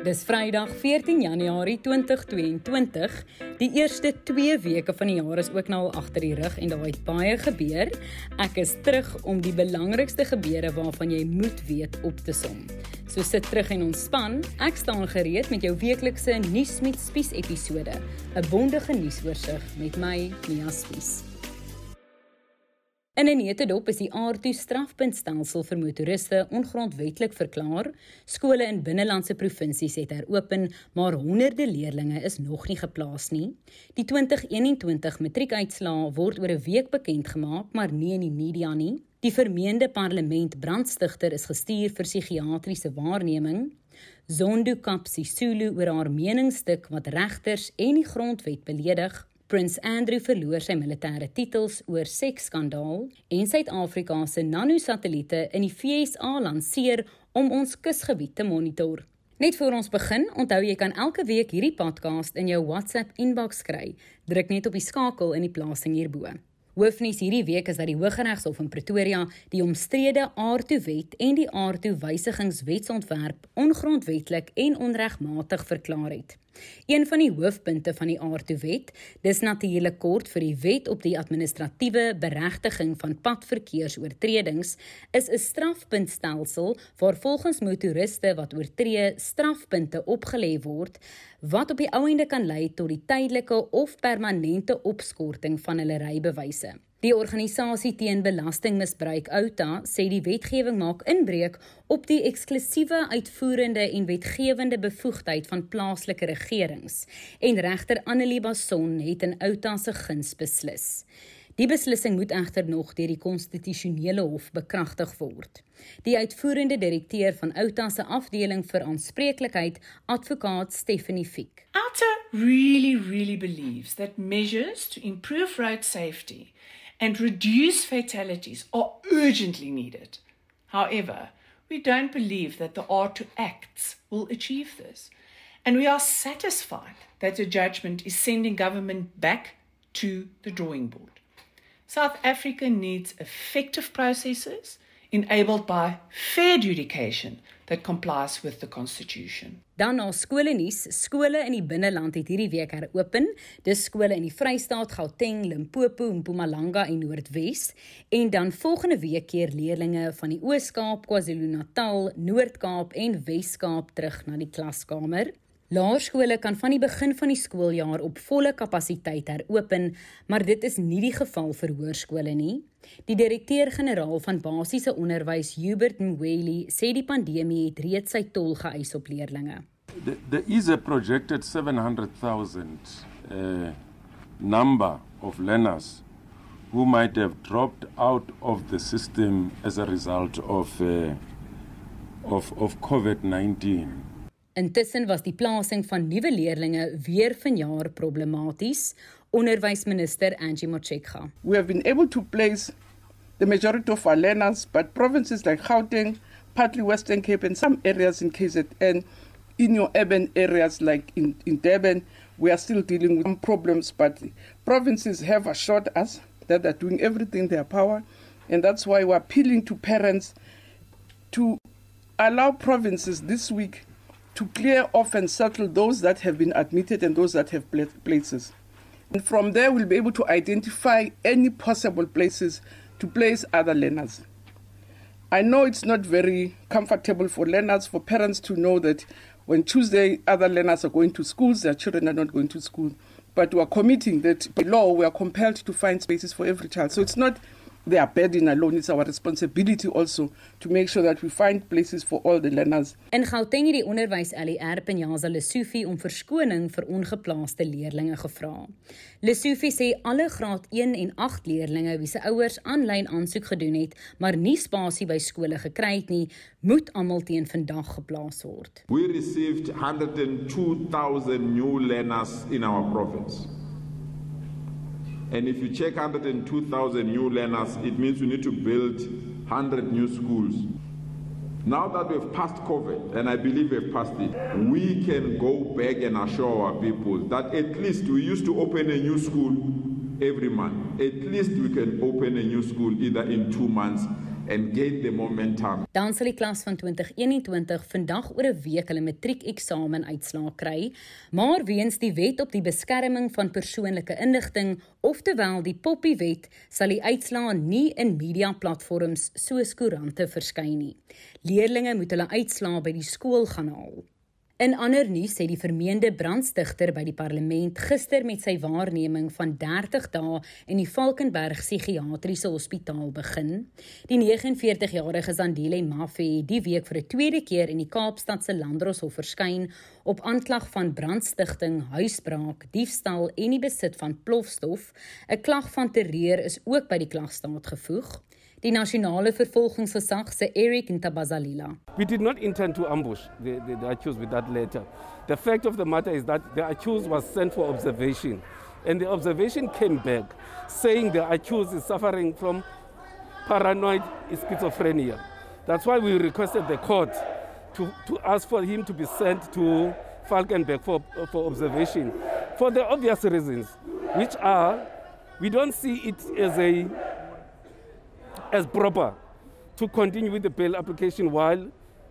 Dis Vrydag 14 Januarie 2022. Die eerste 2 weke van die jaar is ook nou al agter die rug en daar het baie gebeur. Ek is terug om die belangrikste gebeure waarvan jy moet weet op te som. So sit terug en ontspan. Ek staan gereed met jou weeklikse nuus met Spies episode, 'n bondige nuusoorseig met my Mia Spies. In 'n netedop is die aardtoe strafpuntstelsel vir motoriste ongrondwettig verklaar. Skole in binnelandse provinsies het heropen, maar honderde leerders is nog nie geplaas nie. Die 2021 matriekuitslae word oor 'n week bekend gemaak, maar nie in die media nie. Die vermeende parlement brandstigter is gestuur vir psigiatriese waarneming. Zondo Kapsi Sulu oor haar meningsstuk wat regters en die grondwet beledig. Prins Andrew verloor sy militêre titels oor seksskandaal en Suid-Afrika se nanosatelliete in die FSA lanseer om ons kusgebied te monitor. Net voor ons begin, onthou jy kan elke week hierdie podcast in jou WhatsApp inbox kry. Druk net op die skakel in die plasing hierbo. Hoofnuus hierdie week is dat die Hooggeregshof in Pretoria die omstrede Aardtoewet en die Aardtoewysigingswetsontwerp ongrondwettig en onregmatig verklaar het. Een van die hoofpunte van die Aardtoewet, dis natuurlik kort vir die Wet op die Administratiewe Beregtiging van Padverkeersoortredings, is 'n strafpuntstelsel waar volgens motoriste wat oortree strafpunte opgelê word wat op die ou ende kan lei tot die tydelike of permanente opskorting van hulle rybewyse. Die organisasie teen belastingmisbruik Outa sê die wetgewing maak inbreuk op die eksklusiewe uitvoerende en wetgewende bevoegdheid van plaaslike regerings en regter Annelie Bason het in Outa se guns beslis. Die beslissing moet egter nog deur die konstitusionele hof bekragtig word. Die uitvoerende direkteur van Outa se afdeling vir aanspreeklikheid, advokaat Stephanie Fiek. Outa really really believes that measures to improve road safety and reduce fatalities are urgently needed. However, we don't believe that the R2 Acts will achieve this. And we are satisfied that the judgment is sending government back to the drawing board. South Africa needs effective processes enabled by fair adjudication that complies with the constitution. Dan na skole nuus, skole in die binneland het hierdie week heropen. Dis skole in die Vrystaat, Gauteng, Limpopo, Mpumalanga en Noordwes en dan volgende week keer leerders van die Oos-Kaap, KwaZulu-Natal, Noord-Kaap en Wes-Kaap terug na die klaskamer. Laerskole kan van die begin van die skooljaar op volle kapasiteit heropen, maar dit is nie die geval vir hoërskole nie. Die direkteur-generaal van basiese onderwys, Hubert Mweli, sê die pandemie het reeds sy tol geëis op leerders. There is a projected 700,000 uh, number of learners who might have dropped out of the system as a result of uh, of of COVID-19. Intussen was die plasing van nuwe leerders weer vanjaar problematies, onderwysminister Angie Motshekga. We have been able to place the majority of our learners, but provinces like Gauteng, partly Western Cape and some areas in KZN, in your urban areas like in, in Durban, we are still dealing with some problems, but provinces have assured us that they're doing everything in their power, and that's why we're appealing to parents to allow provinces this week to clear off and settle those that have been admitted and those that have places. And from there, we'll be able to identify any possible places to place other learners. I know it's not very comfortable for learners, for parents to know that when Tuesday other learners are going to schools, their children are not going to school. But we are committing that by law we are compelled to find spaces for every child. So it's not their burden alone it's our responsibility also to make sure that we find places for all the learners. In Gauteng het die onderwys LER Penyaza Lesofie om verskoning vir ongeplaaste leerders gevra. Lesofie sê alle graad 1 en 8 leerders wie se ouers aanlyn aansoek gedoen het, maar nie spasie by skole gekry het nie, moet almal teen vandag geplaas word. We received 102,000 new learners in our province. And if you check 102,000 new learners, it means we need to build 100 new schools. Now that we've passed COVID, and I believe we've passed it, we can go back and assure our people that at least we used to open a new school every month. At least we can open a new school either in two months and gain the momentum. Dan sal die klas van 2021 vandag oor 'n week hulle matriekeksamen uitslae kry, maar weens die wet op die beskerming van persoonlike inligting, oftewel die Poppy wet, sal die uitslae nie in media platforms soos koerante verskyn nie. Leerlinge moet hulle uitslae by die skool gaan haal. In ander nuus sê die vermeende brandstigter by die parlement gister met sy waarneming van 30 dae in die Valkenberg psigiatriese hospitaal begin. Die 49-jarige Zandile Mafe het die week vir 'n tweede keer in die Kaapstad se Landdroshof verskyn op aanklag van brandstigting, huisbraak, diefstal en die besit van plofstof. 'n Klag van terreur is ook by die klagstaat gevoeg. Die nasionale vervolgingsgesag se Eric Ntabazalila. We did not intend to ambush the, the, the accused with that letter. The fact of the matter is that the accused was sent for observation and the observation came back saying the accused is suffering from paranoid schizophrenia. That's why we requested the court to, to ask for him to be sent to Falkenberg for, for observation for the obvious reasons, which are we don't see it as a as proper to continue with the bail application while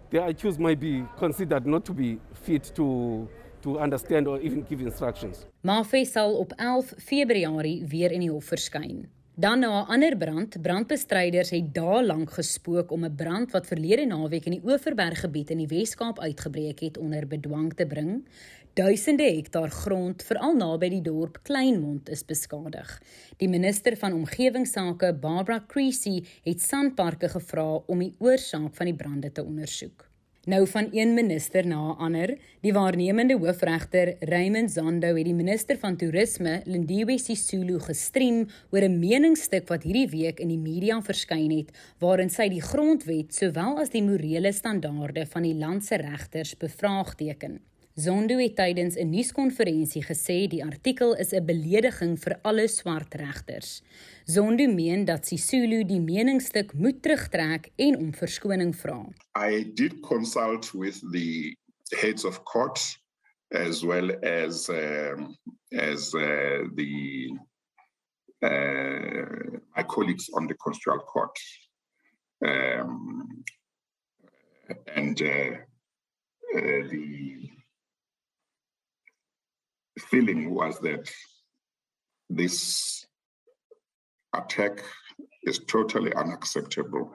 the accused might be considered not to be fit to to understand or even give instructions. Mafe sal op 11 Februarie weer in die hof verskyn. Dan na 'n ander brand, brandbestryders het dae lank gespook om 'n brand wat verlede naweek in die Oeverberg gebied in die Wes-Kaap uitgebreek het onder bedwang te bring. Duisende hektaar grond, veral naby die dorp Kleinmond, is beskadig. Die minister van omgewingsake, Barbara Creasy, het Sanparks gevra om die oorsaak van die brande te ondersoek. Nou van een minister na 'n ander, die waarnemende hoofregter Raymond Zondo het die minister van toerisme, Lindiwe Sisulu, gestream oor 'n meningsstuk wat hierdie week in die media verskyn het, waarin sy die grondwet sowel as die morele standaarde van die land se regters bevraagteken. Zondo het tydens 'n nuuskonferensie gesê die artikel is 'n belediging vir alle swart regters. Zondo meen dat Sisulu die meningsstuk moet terugtrek en om verskoning vra. I did consult with the heads of court as well as um, as uh, the uh, my colleagues on the constitutional court. Um, and uh, uh, the feeling was that this attack is totally unacceptable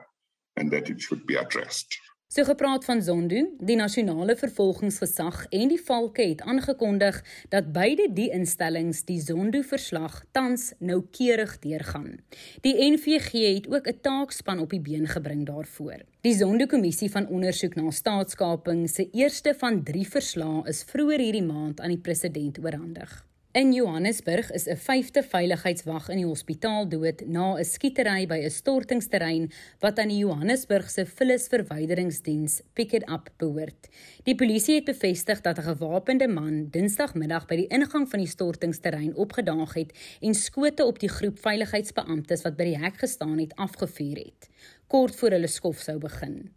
and that it should be addressed. So gepraat van Zondo, die nasionale vervolgingsgesag en die valke het aangekondig dat beide die instellings die Zondo-verslag tans noukeurig deurgaan. Die NVG het ook 'n taakspan op die been gebring daarvoor. Die Zondo-kommissie van ondersoek na staatskaping se eerste van 3 verslae is vroeër hierdie maand aan die president oorhandig. In Johannesburg is 'n vyfde veiligheidswag in die hospitaal dood na 'n skietery by 'n stortingsterrein wat aan die Johannesburgse vullisverwyderingsdiens Pick It Up behoort. Die polisie het bevestig dat 'n gewapende man Dinsdagmiddag by die ingang van die stortingsterrein opgedaag het en skote op die groep veiligheidsbeamptes wat by die hek gestaan het afgevuur het, kort voor hulle skof sou begin.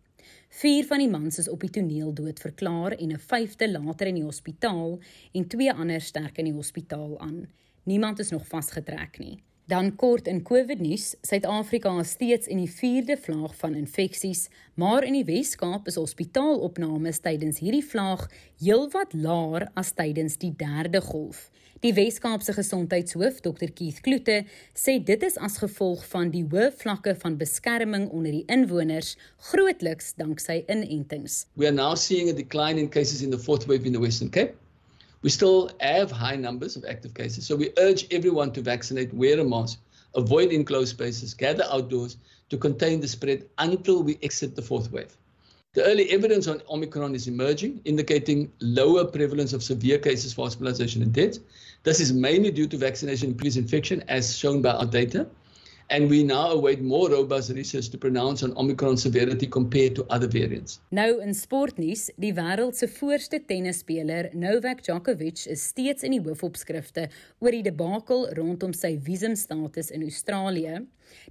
Vier van die mans is op die toneel dood verklaar en 'n vyfde later in die hospitaal en twee ander sterk in die hospitaal aan. Niemand is nog vasgetrek nie. Dan kort in COVID nuus, Suid-Afrika is steeds in die 4de vlaag van infeksies, maar in die Wes-Kaap is hospitaalopnames tydens hierdie vlaag heelwat laer as tydens die 3de golf. Die Wes-Kaapse gesondheidshoof, Dr Keith Kloete, sê dit is as gevolg van die hoë vlakke van beskerming onder die inwoners, grootliks danksy inentings. We are now seeing a decline in cases in the fourth wave in the Western Cape. We still have high numbers of active cases, so we urge everyone to vaccinate, wear a mask, avoid enclosed spaces, gather outdoors to contain the spread until we exit the fourth wave. The early evidence on Omicron is emerging, indicating lower prevalence of severe cases for hospitalization and death. This is mainly due to vaccination increased infection, as shown by our data. And we now await more robust research to pronounce on Omicron severity compared to other variants. Nou in sportnuus, die wêreld se voorste tennisspeler Novak Djokovic is steeds in die hoofopskrifte oor die debakel rondom sy visumstatus in Australië.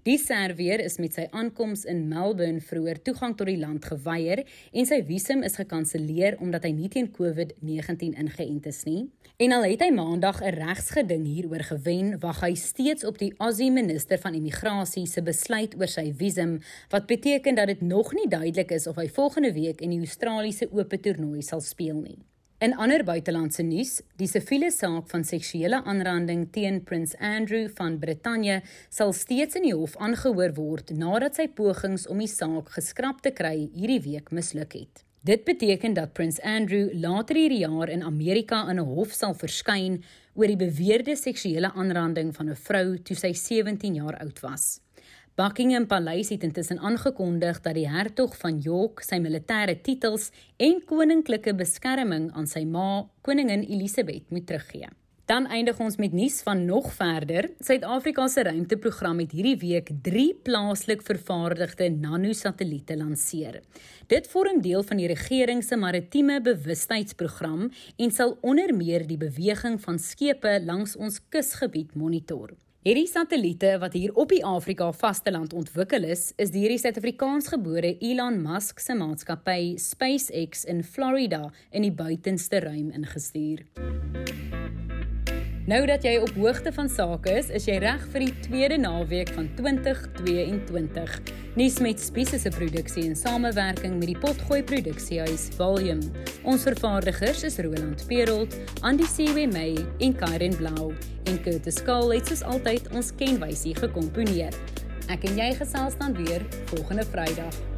Die Serveer is met sy aankoms in Melbourne vroeër toegang tot die land geweier en sy visum is gekanselleer omdat hy nie teen COVID-19 ingeënt is nie. En al het hy maandag 'n regsgeding hieroor gewen, wag hy steeds op die Aussie minister van immigrasie se besluit oor sy visum, wat beteken dat dit nog nie duidelik is of hy volgende week in die Australiese Ope toernooi sal speel nie. In ander buitelandse nuus, die siviele saak van seksuele aanranding teen Prins Andrew van Brittanje sal steeds in die hof aangehoor word nadat sy pogings om die saak geskraap te kry hierdie week misluk het. Dit beteken dat Prins Andrew later hierdie jaar in Amerika in 'n hof sal verskyn oor die beweerde seksuele aanranding van 'n vrou toe sy 17 jaar oud was. Buckingham Paleis het intussen aangekondig dat die hertog van York sy militêre titels en koninklike beskerming aan sy ma, koningin Elisabeth, moet teruggee. Dan eindig ons met nuus van nog verder. Suid-Afrika se ruimteprogram het hierdie week 3 plaaslik vervaardigde nanosatelliete lanseer. Dit vorm deel van die regering se maritieme bewustheidsprogram en sal onder meer die beweging van skepe langs ons kusgebied monitor. Hierdie satelliete wat hier op die Afrika vasteland ontwikkel is, is deur die Suid-Afrikaansgebore Elon Musk se maatskappy SpaceX in Florida in die buitenste ruim ingestuur. Nou dat jy op hoogte van sake is, is jy reg vir die tweede naweek van 2022. Nuus met Spies se produksie in samewerking met die Potgooi Produksiehuis Volume. Ons vervaardigers is Roland Perolt, Andy Siwe en Karen Blau en Curtis Kahl het soos altyd ons kenwysie gekomponeer. Ek en jy gesels dan weer volgende Vrydag.